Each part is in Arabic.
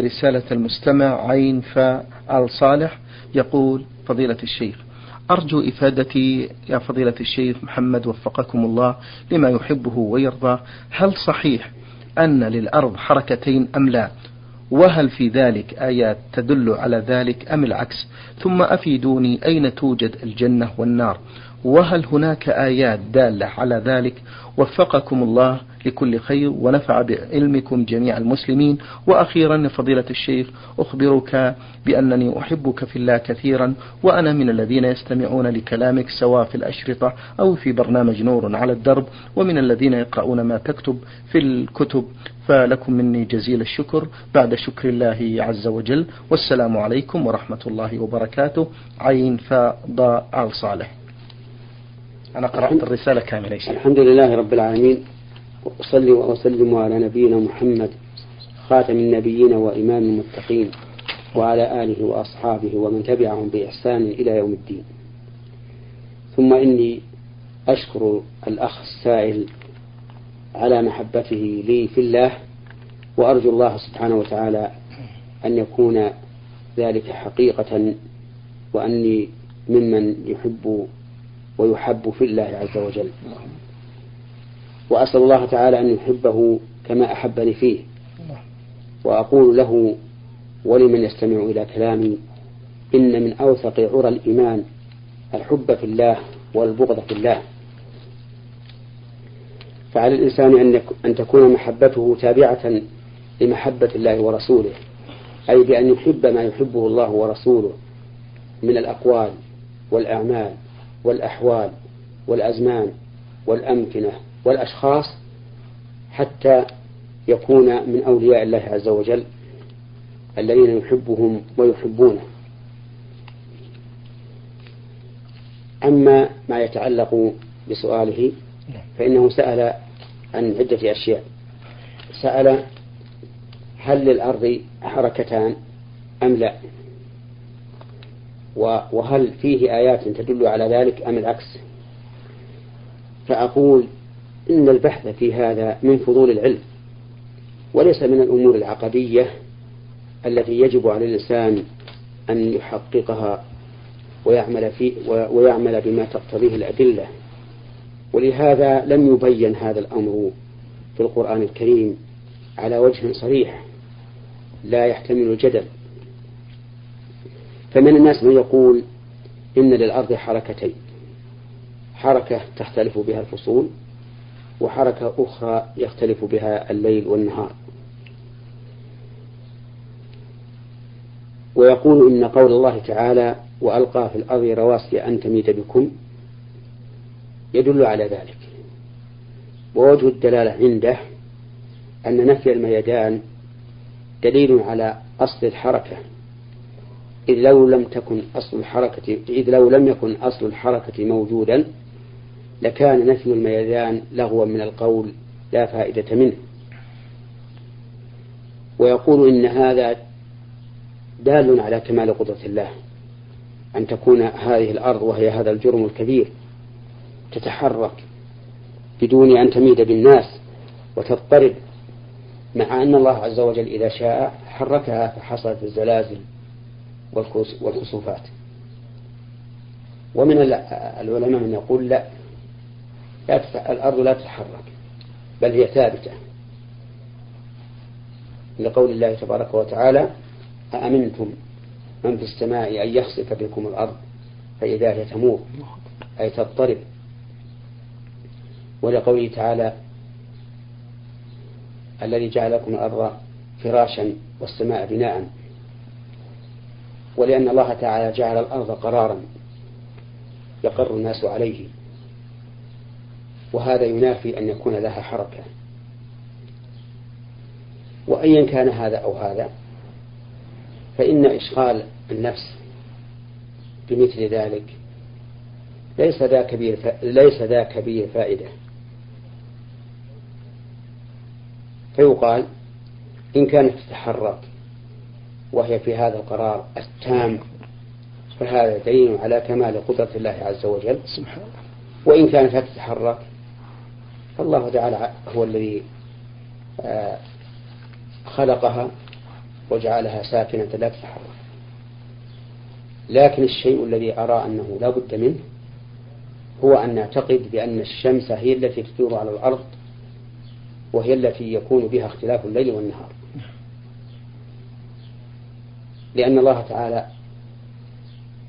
رسالة المستمع عين فاء صالح يقول فضيلة الشيخ أرجو إفادتي يا فضيلة الشيخ محمد وفقكم الله لما يحبه ويرضى هل صحيح أن للأرض حركتين أم لا؟ وهل في ذلك آيات تدل على ذلك أم العكس؟ ثم أفيدوني أين توجد الجنة والنار؟ وهل هناك آيات دالة على ذلك؟ وفقكم الله لكل خير ونفع بعلمكم جميع المسلمين. وأخيرا فضيلة الشيخ أخبرك بأنني أحبك في الله كثيرا وأنا من الذين يستمعون لكلامك سواء في الأشرطة أو في برنامج نور على الدرب ومن الذين يقرؤون ما تكتب في الكتب. فلكم مني جزيل الشكر بعد شكر الله عز وجل. والسلام عليكم ورحمة الله وبركاته. عين فضاء صالح. أنا قرأت الرسالة كاملة الحمد لله رب العالمين. وأصلي وأسلم على نبينا محمد خاتم النبيين وإمام المتقين وعلى آله وأصحابه ومن تبعهم بإحسان إلى يوم الدين. ثم إني أشكر الأخ السائل على محبته لي في الله وأرجو الله سبحانه وتعالى أن يكون ذلك حقيقة وأني ممن يحب ويحب في الله عز وجل. وأسأل الله تعالى أن يحبه كما أحبني فيه. وأقول له ولمن يستمع إلى كلامي إن من أوثق عرى الإيمان الحب في الله والبغض في الله. فعلى الإنسان أن تكون محبته تابعة لمحبة الله ورسوله أي بأن يحب ما يحبه الله ورسوله من الأقوال والأعمال والأحوال والأزمان والأمكنة. والأشخاص حتى يكون من أولياء الله عز وجل الذين يحبهم ويحبونه. أما ما يتعلق بسؤاله فإنه سأل عن عدة أشياء. سأل هل للأرض حركتان أم لا؟ وهل فيه آيات تدل على ذلك أم العكس؟ فأقول إن البحث في هذا من فضول العلم وليس من الأمور العقدية التي يجب على الإنسان أن يحققها ويعمل في ويعمل بما تقتضيه الأدلة. ولهذا لم يبين هذا الأمر في القرآن الكريم على وجه صريح لا يحتمل الجدل. فمن الناس من يقول إن للأرض حركتين حركة تختلف بها الفصول وحركة أخرى يختلف بها الليل والنهار. ويقول إن قول الله تعالى وألقى في الأرض رواسي أن تميد بكم يدل على ذلك. ووجه الدلالة عنده أن نفي الميدان دليل على أصل الحركة. إذ لو لم تكن أصل الحركة إذ لو لم يكن أصل الحركة موجودا لكان نفي الميدان لغوا من القول لا فائدة منه. ويقول إن هذا دال على كمال قدرة الله أن تكون هذه الأرض وهي هذا الجرم الكبير تتحرك بدون أن تميد بالناس وتضطرب مع أن الله عز وجل إذا شاء حركها فحصلت الزلازل والكسوفات ومن العلماء من يقول لا لا الأرض لا تتحرك بل هي ثابتة. لقول الله تبارك وتعالى أأمنتم من في السماء أن يخسف بكم الأرض فإذا هي تمور أي تضطرب. ولقوله تعالى الذي جعل لكم الأرض فراشا والسماء بناء. ولأن الله تعالى جعل الأرض قرارا يقر الناس عليه. وهذا ينافي أن يكون لها حركة. وأيا كان هذا أو هذا فإن إشغال النفس بمثل ذلك ليس ذا كبير. ليس ذا كبير فائدة. فيقال إن كانت تتحرك وهي في هذا القرار التام فهذا دليل على كمال قدرة الله عز وجل. سبحانه وإن كانت لا تتحرك فالله تعالى هو الذي آه، خلقها وجعلها ساكنة لا تتحرك. لكن الشيء الذي أرى أنه لا بد منه هو أن نعتقد بأن الشمس هي التي تدور على الأرض وهي التي يكون بها اختلاف الليل والنهار. لأن الله تعالى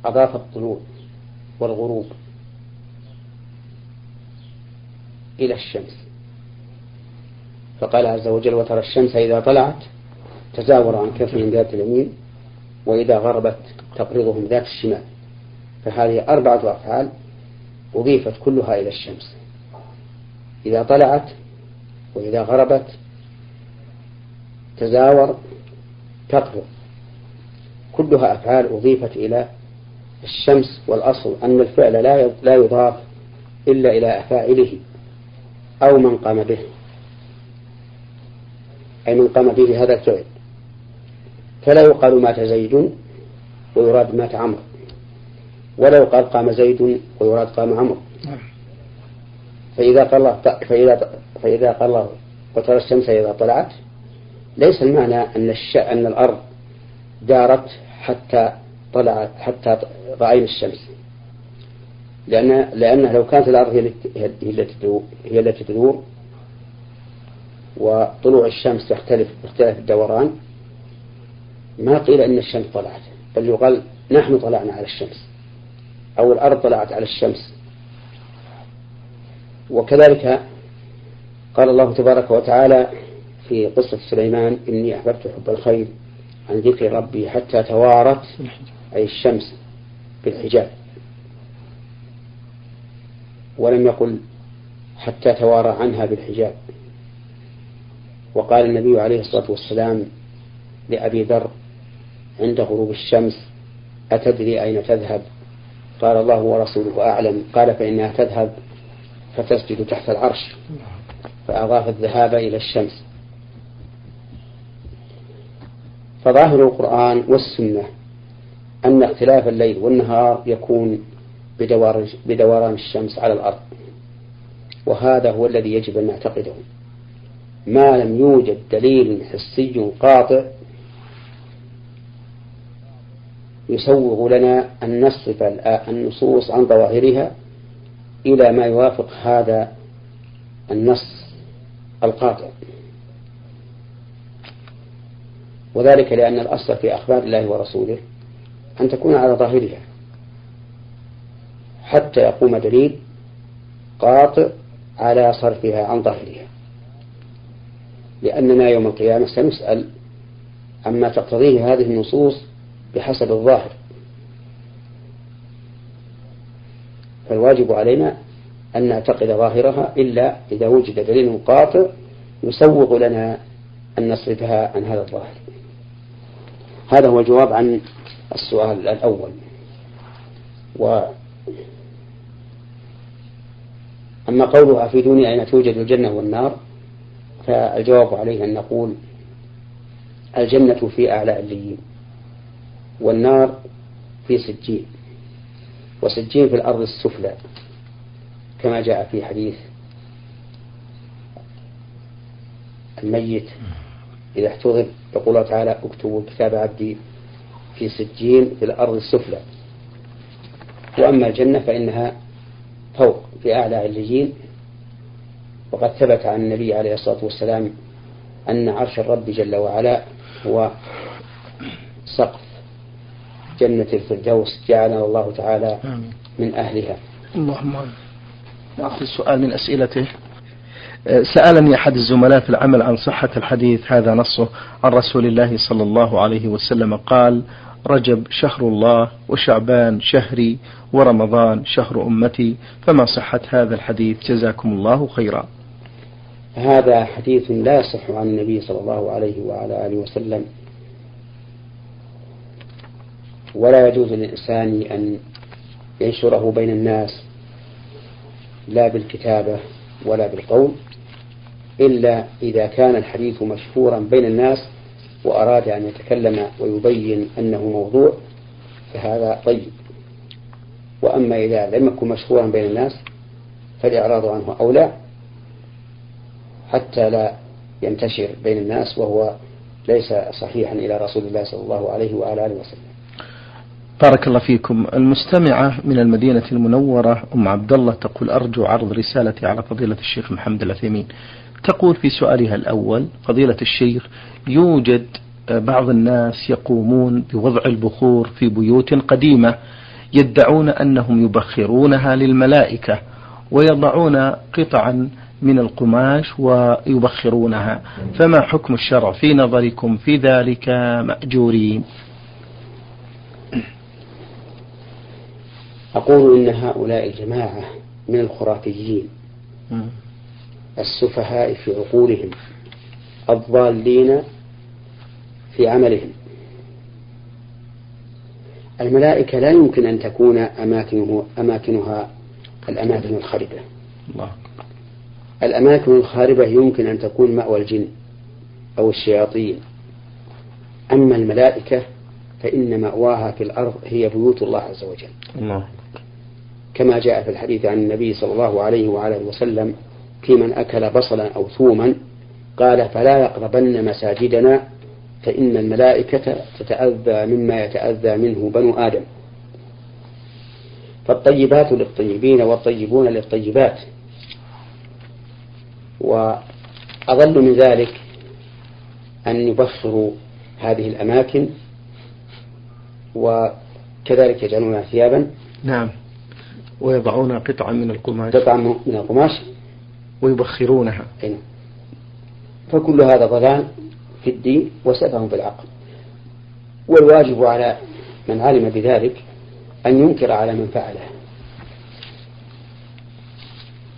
أضاف الطلوع والغروب إلى الشمس. فقال عز وجل وترى الشمس إذا طلعت تزاور عن كفهم ذات اليمين وإذا غربت تقرضهم ذات الشمال. فهذه أربعة أفعال أضيفت كلها إلى الشمس. إذا طلعت وإذا غربت تزاور تقرض. كلها أفعال أضيفت إلى الشمس والأصل أن الفعل لا لا يضاف إلا إلى فاعله أو من قام به. أي من قام به هذا الفعل. فلا يقال مات زيد ويراد مات عمرو. ولا يقال قام زيد ويراد قام عمرو. فإذا قال الله فإذا فإذا قال الله وترى الشمس إذا طلعت ليس المعنى أن الش... أن الأرض دارت حتى طلعت حتى رأينا الشمس. لأن لأن لو كانت الأرض هي التي هي التي تدور وطلوع الشمس يختلف باختلاف الدوران ما قيل إن الشمس طلعت بل يقال نحن طلعنا على الشمس أو الأرض طلعت على الشمس. وكذلك قال الله تبارك وتعالى في قصة سليمان إني أحببت حب الخير عن ذكر ربي حتى توارت أي الشمس بالحجاب. ولم يقل حتى توارى عنها بالحجاب. وقال النبي عليه الصلاة والسلام لأبي ذر عند غروب الشمس أتدري أين تذهب؟ قال الله ورسوله أعلم. قال فإنها تذهب فتسجد تحت العرش فأضاف الذهاب إلى الشمس. فظاهر القرآن والسنة أن اختلاف الليل والنهار يكون بدوران الشمس على الأرض. وهذا هو الذي يجب أن نعتقده. ما لم يوجد دليل حسي قاطع يسوغ لنا أن نصرف النصوص عن ظواهرها إلى ما يوافق هذا النص القاطع. وذلك لأن الأصل في أخبار الله ورسوله أن تكون على ظاهرها. حتى يقوم دليل قاطع على صرفها عن ظاهرها لأننا يوم القيامة سنسأل عما تقتضيه هذه النصوص بحسب الظاهر. فالواجب علينا أن نعتقد ظاهرها إلا إذا وجد دليل قاطع يسوغ لنا أن نصرفها عن هذا الظاهر. هذا هو الجواب عن السؤال الأول. و أما قولها أفيدوني أين توجد الجنة والنار فالجواب عليه أن نقول الجنة في أعلى الليين والنار في سجين وسجين في الأرض السفلى كما جاء في حديث الميت إذا احتضر يقول الله تعالى اكتبوا كتاب عبدي في سجين في الأرض السفلى. وأما الجنة فإنها في أعلى عليين وقد ثبت عن النبي عليه الصلاة والسلام أن عرش الرب جل وعلا هو سقف جنة الفردوس جعلنا الله تعالى من أهلها. اللهم نأخذ سؤال من أسئلته. سألني أحد الزملاء في العمل عن صحة الحديث هذا نصه عن رسول الله صلى الله عليه وسلم قال رجب شهر الله وشعبان شهري ورمضان شهر أمتي فما صحة هذا الحديث؟ جزاكم الله خيرا. هذا حديث لا يصح عن النبي صلى الله عليه وعلى آله وسلم. ولا يجوز للإنسان أن ينشره بين الناس لا بالكتابة ولا بالقول إلا إذا كان الحديث مشهورا بين الناس وأراد أن يتكلم ويبين أنه موضوع فهذا طيب. وأما إذا لم يكن مشهورا بين الناس فالإعراض عنه أولى حتى لا ينتشر بين الناس وهو ليس صحيحا إلى رسول الله صلى الله عليه وعلى آله وسلم. بارك الله فيكم. المستمعة من المدينة المنورة أم عبد الله تقول أرجو عرض رسالتي على فضيلة الشيخ محمد العثيمين. تقول في سؤالها الأول فضيلة الشيخ يوجد بعض الناس يقومون بوضع البخور في بيوت قديمة يدعون أنهم يبخرونها للملائكة ويضعون قطعا من القماش ويبخرونها. فما حكم الشرع؟ في نظركم في ذلك مأجورين. أقول إن هؤلاء الجماعة من الخرافيين. السفهاء في عقولهم الضالين في عملهم الملائكة لا يمكن أن تكون أماكنه أماكنها الأماكن الخربة الله. الأماكن الخاربة يمكن أن تكون مأوى الجن أو الشياطين أما الملائكة فإن مأواها في الأرض هي بيوت الله عز وجل الله. كما جاء في الحديث عن النبي صلى الله عليه وعلى وسلم في من أكل بصلا أو ثوما قال فلا يقربن مساجدنا فإن الملائكة تتأذى مما يتأذى منه بنو آدم. فالطيبات للطيبين والطيبون للطيبات. وأضل من ذلك أن يبخروا هذه الأماكن وكذلك يجعلونها ثيابا. نعم. ويضعون قطعا من القماش. قطعا من القماش. ويبخرونها. فكل هذا ضلال في الدين وسفه في العقل والواجب على من علم بذلك أن ينكر على من فعله.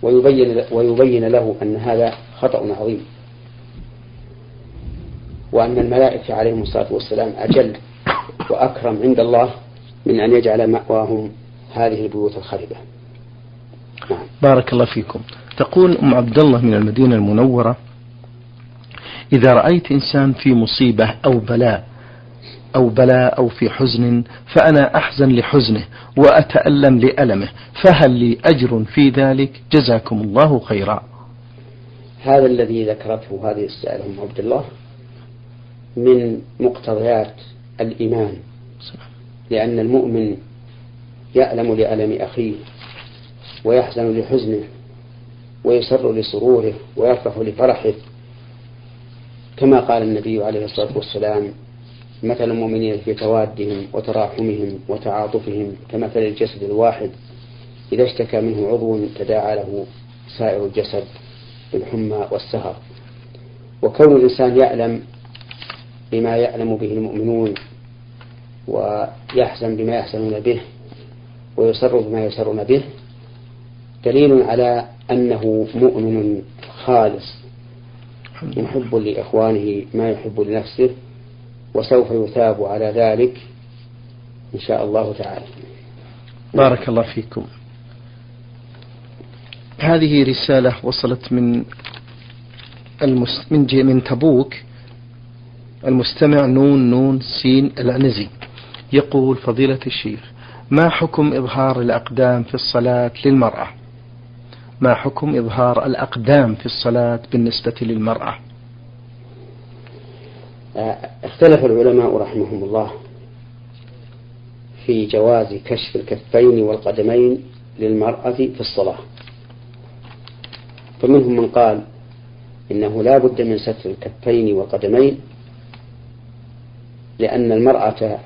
ويبين ويبين له أن هذا خطأ عظيم. وأن الملائكة عليهم الصلاة والسلام أجل وأكرم عند الله من أن يجعل مأواهم هذه البيوت الخربة. بارك الله فيكم. تقول أم عبد الله من المدينة المنورة إذا رأيت إنسان في مصيبة أو بلاء أو بلاء أو في حزن فأنا أحزن لحزنه وأتألم لألمه فهل لي أجر في ذلك؟ جزاكم الله خيرا. هذا الذي ذكرته هذه السائلة أم عبد الله من مقتضيات الإيمان لأن المؤمن يألم لألم أخيه. ويحزن لحزنه ويسر لسروره ويفرح لفرحه. كما قال النبي عليه الصلاة والسلام مثل المؤمنين في توادهم وتراحمهم وتعاطفهم كمثل الجسد الواحد إذا اشتكى منه عضو تداعى له سائر الجسد بالحمى والسهر. وكون الإنسان يعلم بما يعلم به المؤمنون ويحزن بما يحزنون به ويسر بما يسرون به دليل على أنه مؤمن خالص محب لإخوانه ما يحب لنفسه وسوف يثاب على ذلك إن شاء الله تعالى. بارك الله فيكم. هذه رسالة وصلت من المس... من جي من تبوك. المستمع نون نون سين العنزي يقول فضيلة الشيخ ما حكم إظهار الأقدام في الصلاة للمرأة؟ ما حكم إظهار الأقدام في الصلاة بالنسبة للمرأة؟ اختلف العلماء رحمهم الله في جواز كشف الكفين والقدمين للمرأة في الصلاة. فمنهم من قال إنه لا بد من ستر الكفين والقدمين لأن المرأة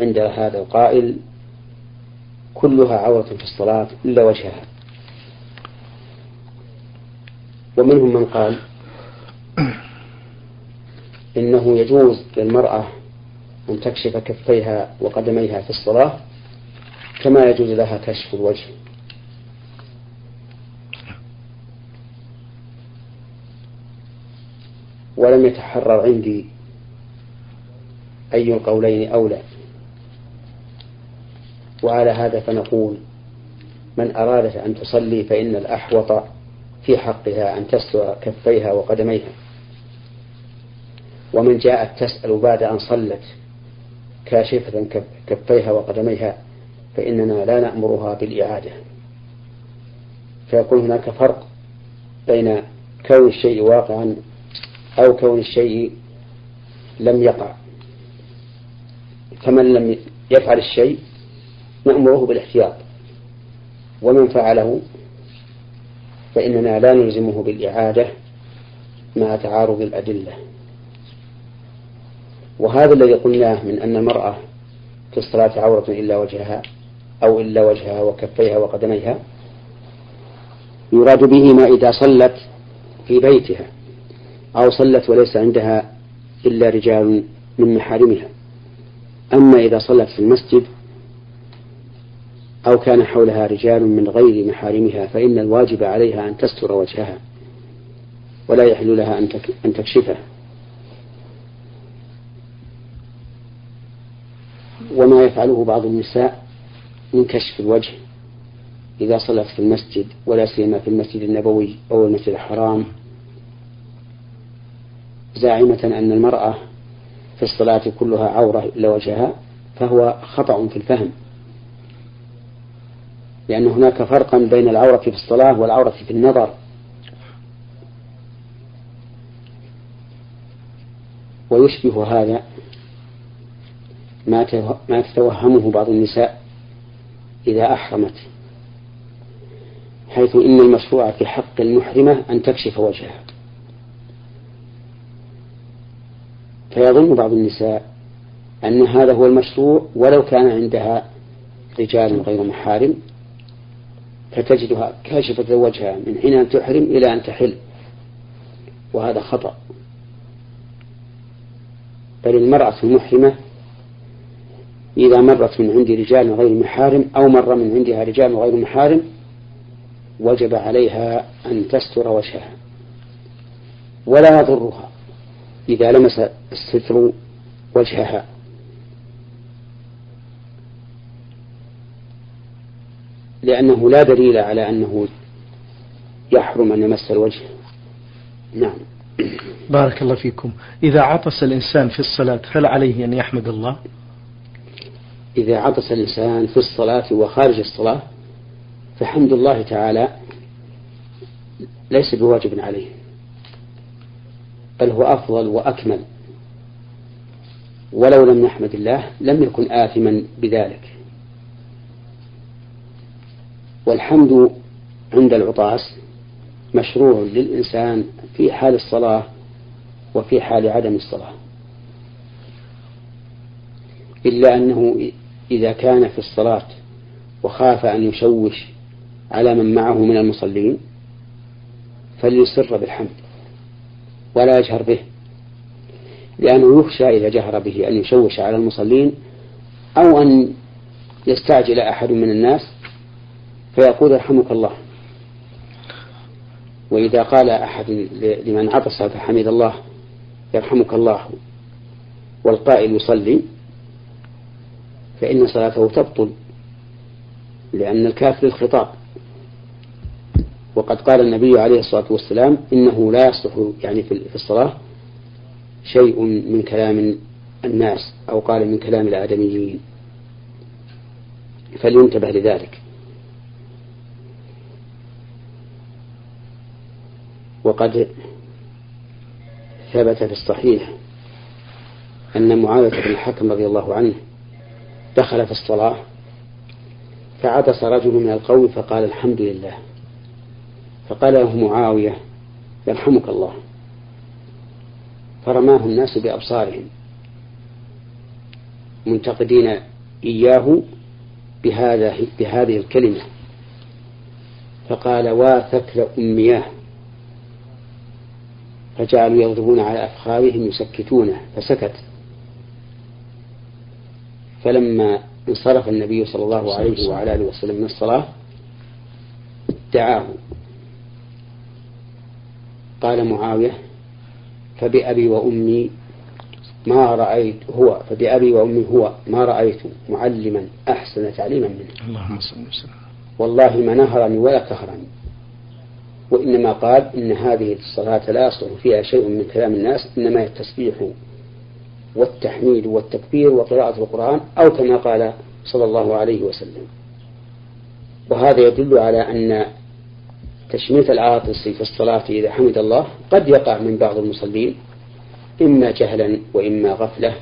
عند هذا القائل كلها عورة في الصلاة إلا وجهها. ومنهم من قال إنه يجوز للمرأة أن تكشف كفيها وقدميها في الصلاة كما يجوز لها كشف الوجه. ولم يتحرر عندي أي القولين أولى. وعلى هذا فنقول من أرادت أن تصلي فإن الأحوط في حقها أن تستر كفيها وقدميها. ومن جاءت تسأل بعد أن صلت كاشفة كفيها وقدميها فإننا لا نأمرها بالإعادة. فيكون هناك فرق بين كون الشيء واقعا أو كون الشيء لم يقع. فمن لم يفعل الشيء نأمره بالاحتياط. ومن فعله فإننا لا نلزمه بالإعادة مع تعارض الأدلة. وهذا الذي قلناه من أن المرأة في الصلاة عورة إلا وجهها أو إلا وجهها وكفيها وقدميها يراد به ما إذا صلت في بيتها أو صلت وليس عندها إلا رجال من محارمها. أما إذا صلت في المسجد أو كان حولها رجال من غير محارمها فإن الواجب عليها أن تستر وجهها ولا يحل لها أن تكشفه وما يفعله بعض النساء من كشف الوجه إذا صلت في المسجد ولا سيما في المسجد النبوي أو المسجد الحرام. زاعمة أن المرأة في الصلاة كلها عورة إلا وجهها فهو خطأ في الفهم. لأن هناك فرقا بين العورة في الصلاة والعورة في النظر. ويشبه هذا ما تتوهمه بعض النساء إذا أحرمت حيث إن المشروع في حق المحرمة أن تكشف وجهها. فيظن بعض النساء أن هذا هو المشروع ولو كان عندها رجال غير محارم فتجدها كاشفة وجهها من حين أن تحرم إلى أن تحل. وهذا خطأ. بل المرأة المحرمة إذا مرت من عند رجال غير محارم أو مر من عندها رجال غير محارم وجب عليها أن تستر وجهها ولا يضرها إذا لمس الستر وجهها. لأنه لا دليل على أنه يحرم أن يمس الوجه. نعم. بارك الله فيكم. إذا عطس الإنسان في الصلاة هل عليه أن يحمد الله؟ إذا عطس الإنسان في الصلاة وخارج الصلاة فحمد الله تعالى ليس بواجب عليه بل هو أفضل وأكمل. ولو لم يحمد الله لم يكن آثما بذلك. والحمد عند العطاس مشروع للإنسان في حال الصلاة وفي حال عدم الصلاة. إلا أنه إذا كان في الصلاة وخاف أن يشوش على من معه من المصلين فليسر بالحمد ولا يجهر به لأنه يخشى إذا جهر به أن يشوش على المصلين أو أن يستعجل أحد من الناس فيقول يرحمك الله. وإذا قال أحد لمن عطس فحمد الله يرحمك الله. والقائل يصلي فإن صلاته تبطل لأن الكاف للخطاب وقد قال النبي عليه الصلاة والسلام إنه لا يصلح يعني في الصلاة شيء من كلام الناس أو قال من كلام الآدميين. فلينتبه لذلك. وقد ثبت في الصحيح أن معاوية بن الحكم رضي الله عنه دخل في الصلاة فعطس رجل من القوم فقال الحمد لله. فقال له معاوية يرحمك الله. فرماه الناس بأبصارهم منتقدين إياه بهذا بهذه الكلمة. فقال واثكل أمياه فجعلوا يضربون على أفخاذهم يسكتونه فسكت. فلما انصرف النبي صلى الله عليه وعلى آله وسلم من الصلاة دعاه. قال معاوية فبأبي وأمي ما رأيت هو فبأبي وأمي هو ما رأيت معلما أحسن تعليما منه. اللهم صل وسلم. والله ما نهرني ولا كهرني. وإنما قال إن هذه الصلاة لا يصلح فيها شيء من كلام الناس إنما التسبيح والتحميد والتكبير وقراءة القرآن أو كما قال صلى الله عليه وسلم وهذا يدل على أن تشميت العاطس في الصلاة إذا حمد الله قد يقع من بعض المصلين إما جهلا وإما غفلة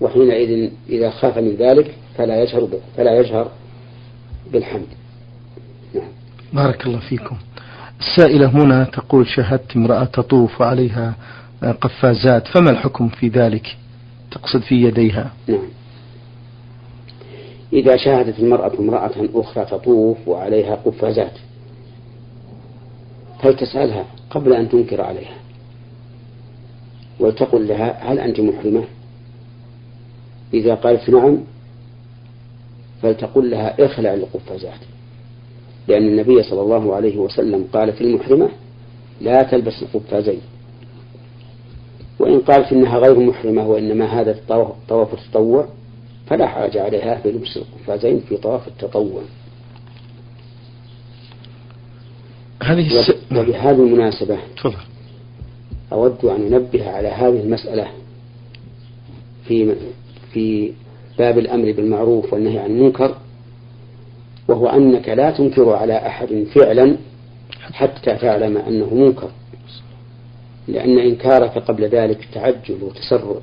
وحينئذ إذا خاف من ذلك فلا يجهر فلا يجهر بالحمد. بارك الله فيكم. السائلة هنا تقول شاهدت امرأة تطوف عليها قفازات فما الحكم في ذلك؟ تقصد في يديها. نعم. إذا شاهدت المرأة امرأة أخرى تطوف وعليها قفازات فلتسألها قبل أن تنكر عليها؟ ولتقل لها هل أنت محرمة؟ إذا قالت نعم فلتقل لها اخلع القفازات. لأن النبي صلى الله عليه وسلم قال في المحرمة لا تلبس القفازين. وإن قالت إنها غير محرمة وإنما هذا طواف التطوع فلا حرج عليها بلبس القفازين في طواف التطوع. هذه الس... وبهذه المناسبة تفضل. أود أن أنبه على هذه المسألة في في باب الأمر بالمعروف والنهي عن المنكر وهو أنك لا تنكر على أحد فعلا حتى تعلم أنه منكر لأن إنكارك قبل ذلك تعجل وتسرع.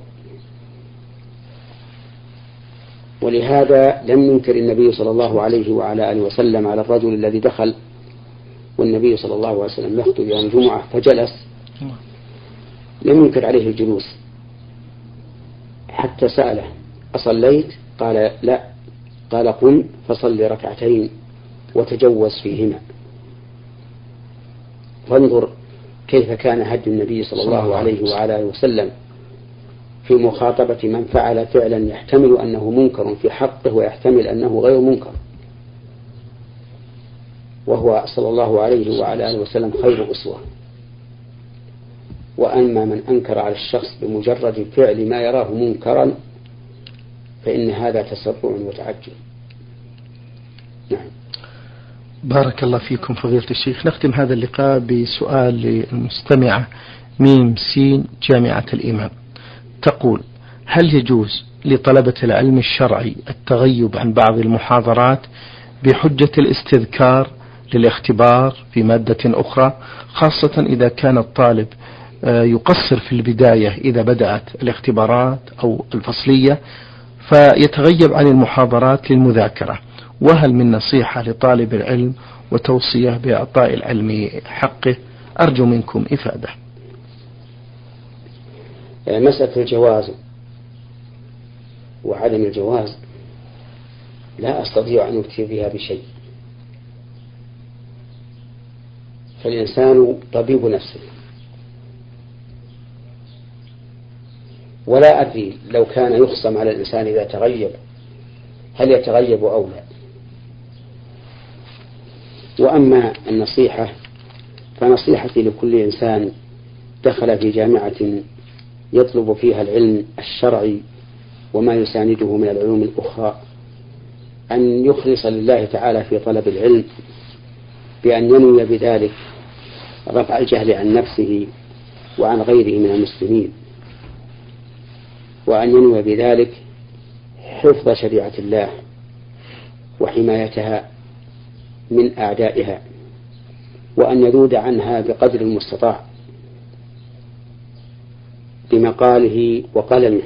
ولهذا لم ينكر النبي صلى الله عليه وعلى آله وسلم على الرجل الذي دخل والنبي صلى الله عليه وسلم يخطب يوم الجمعة فجلس. لم ينكر عليه الجلوس حتى سأله أصليت؟ قال لا. قال قم فصل ركعتين وتجوز فيهما. فانظر كيف كان هدي النبي صلى الله عليه وعلى وسلم. في مخاطبة من فعل فعلا يحتمل أنه منكر في حقه ويحتمل أنه غير منكر. وهو صلى الله عليه وعلى آله وسلم خير أسوة. وأما من أنكر على الشخص بمجرد فعل ما يراه منكرا فإن هذا تسرع وتعجل. نعم. بارك الله فيكم فضيلة الشيخ. نختم هذا اللقاء بسؤال للمستمعة ميم سين جامعة الإمام. تقول هل يجوز لطلبة العلم الشرعي التغيب عن بعض المحاضرات بحجة الاستذكار للاختبار في مادة أخرى خاصة إذا كان الطالب آه، يقصر في البداية إذا بدأت الاختبارات أو الفصلية فيتغيب عن المحاضرات للمذاكرة. وهل من نصيحة لطالب العلم وتوصية بإعطاء العلم حقه؟ أرجو منكم إفادة. آه، مسألة الجواز وعدم الجواز لا أستطيع أن أفتي بها بشيء. فالإنسان طبيب نفسه. ولا أدري لو كان يخصم على الإنسان إذا تغيب هل يتغيب أو لا. وأما النصيحة فنصيحتي لكل إنسان دخل في جامعة يطلب فيها العلم الشرعي وما يسانده من العلوم الأخرى أن يخلص لله تعالى في طلب العلم بأن ينوي بذلك رفع الجهل عن نفسه وعن غيره من المسلمين. وأن ينوي بذلك حفظ شريعة الله وحمايتها من أعدائها وأن يذود عنها بقدر المستطاع بمقاله وقلمه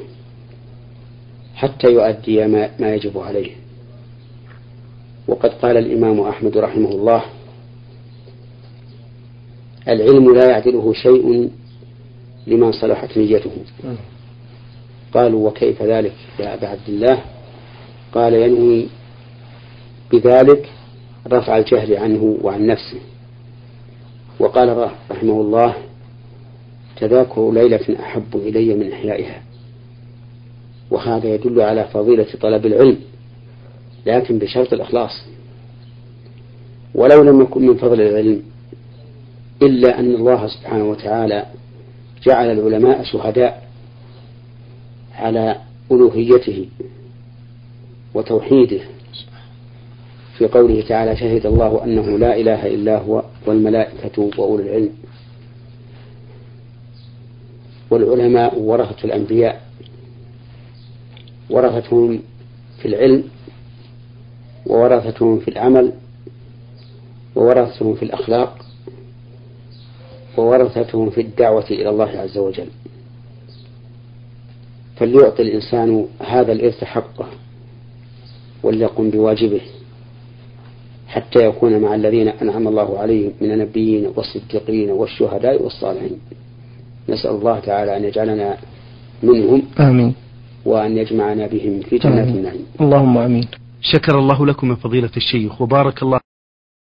حتى يؤدي ما يجب عليه. وقد قال الإمام أحمد رحمه الله العلم لا يعدله شيء لمن صلحت نيته. قالوا وكيف ذلك يا أبا عبد الله؟ قال ينوي بذلك رفع الجهل عنه وعن نفسه. وقال رحمه الله تذاكر ليلة أحب إلي من إحيائها. وهذا يدل على فضيلة طلب العلم لكن بشرط الإخلاص. ولو لم يكن من فضل العلم إلا أن الله سبحانه وتعالى جعل العلماء شهداء على ألوهيته وتوحيده. في قوله تعالى شهد الله أنه لا إله إلا هو والملائكة وأولو العلم والعلماء ورثة الأنبياء ورثتهم في العلم وورثتهم في العمل وورثتهم في الأخلاق وورثتهم في الدعوة إلى الله عز وجل. فليعطي الإنسان هذا الإرث حقه وليقم بواجبه حتى يكون مع الذين أنعم الله عليهم من النبيين والصديقين والشهداء والصالحين. نسأل الله تعالى أن يجعلنا منهم آمين. وأن يجمعنا بهم في جنات النعيم. اللهم آمين. شكر الله لكم من فضيلة الشيخ وبارك الله